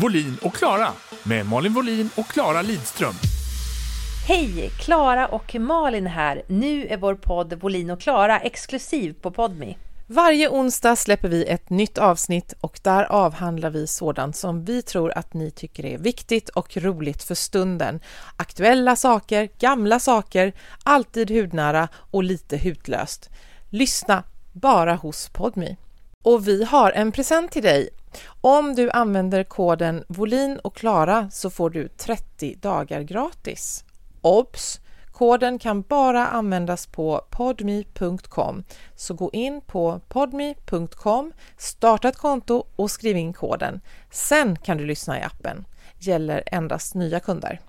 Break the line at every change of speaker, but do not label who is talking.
Volin och Klara med Malin Volin och Klara Lidström.
Hej! Klara och Malin här. Nu är vår podd Volin och Klara exklusiv på Podmi.
Varje onsdag släpper vi ett nytt avsnitt och där avhandlar vi sådant som vi tror att ni tycker är viktigt och roligt för stunden. Aktuella saker, gamla saker, alltid hudnära och lite hutlöst. Lyssna bara hos Podmi. Och vi har en present till dig. Om du använder koden Volin och Klara så får du 30 dagar gratis. Obs! Koden kan bara användas på podme.com. Så gå in på podme.com, starta ett konto och skriv in koden. Sen kan du lyssna i appen. Gäller endast nya kunder.